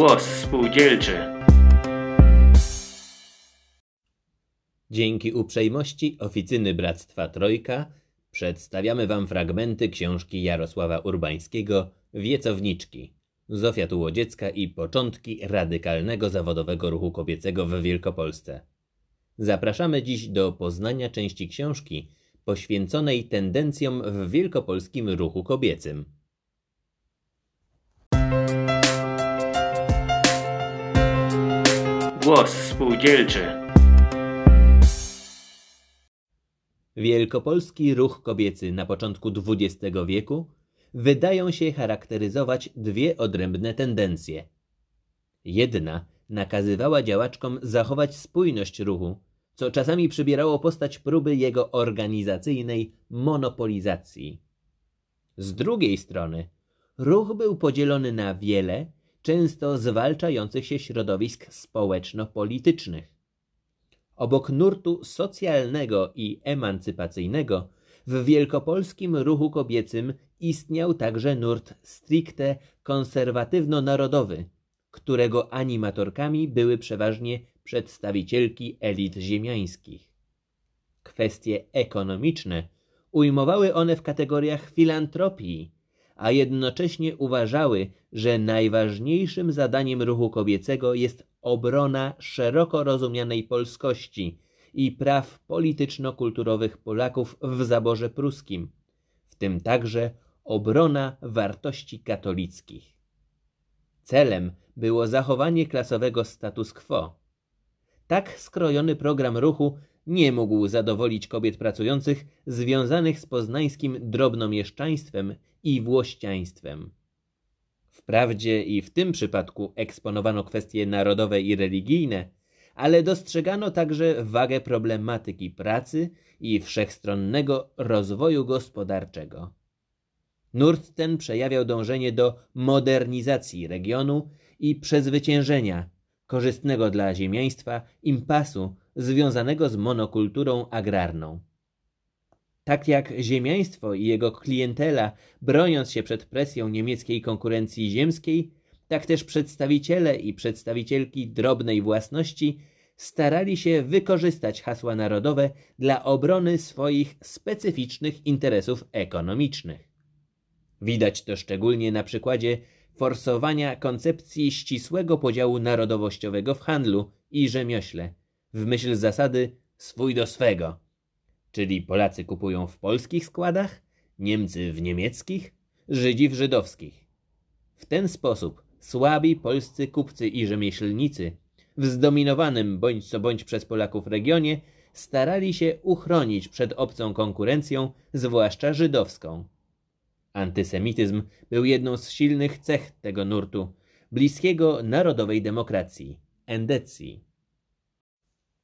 Głos spółdzielczy. Dzięki uprzejmości oficyny Bractwa Trojka przedstawiamy Wam fragmenty książki Jarosława Urbańskiego Wiecowniczki. Zofia Tułodziecka i początki radykalnego zawodowego ruchu kobiecego w Wielkopolsce. Zapraszamy dziś do poznania części książki poświęconej tendencjom w wielkopolskim ruchu kobiecym. Głos spółdzielczy. Wielkopolski ruch kobiecy na początku XX wieku wydają się charakteryzować dwie odrębne tendencje. Jedna nakazywała działaczkom zachować spójność ruchu, co czasami przybierało postać próby jego organizacyjnej monopolizacji. Z drugiej strony, ruch był podzielony na wiele, często zwalczających się środowisk społeczno-politycznych. Obok nurtu socjalnego i emancypacyjnego, w wielkopolskim ruchu kobiecym istniał także nurt stricte konserwatywno-narodowy, którego animatorkami były przeważnie przedstawicielki elit ziemiańskich. Kwestie ekonomiczne ujmowały one w kategoriach filantropii, a jednocześnie uważały, że najważniejszym zadaniem ruchu kobiecego jest obrona szeroko rozumianej polskości i praw polityczno-kulturowych Polaków w zaborze pruskim, w tym także obrona wartości katolickich. Celem było zachowanie klasowego status quo. Tak skrojony program ruchu nie mógł zadowolić kobiet pracujących związanych z poznańskim drobnomieszczaństwem i włościaństwem. Wprawdzie i w tym przypadku eksponowano kwestie narodowe i religijne, ale dostrzegano także wagę problematyki pracy i wszechstronnego rozwoju gospodarczego. Nurt ten przejawiał dążenie do modernizacji regionu i przezwyciężenia korzystnego dla ziemiaństwa impasu związanego z monokulturą agrarną. Tak jak ziemiaństwo i jego klientela, broniąc się przed presją niemieckiej konkurencji ziemskiej, tak też przedstawiciele i przedstawicielki drobnej własności starali się wykorzystać hasła narodowe dla obrony swoich specyficznych interesów ekonomicznych. Widać to szczególnie na przykładzie forsowania koncepcji ścisłego podziału narodowościowego w handlu i rzemiośle, w myśl zasady swój do swego, czyli Polacy kupują w polskich składach, Niemcy w niemieckich, Żydzi w żydowskich. W ten sposób słabi polscy kupcy i rzemieślnicy w zdominowanym bądź co bądź przez Polaków regionie starali się uchronić przed obcą konkurencją, zwłaszcza żydowską. Antysemityzm był jedną z silnych cech tego nurtu, bliskiego narodowej demokracji, endecji.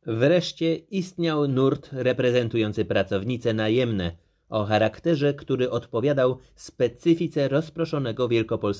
Wreszcie istniał nurt reprezentujący pracownice najemne o charakterze, który odpowiadał specyfice rozproszonego wielkopolskiego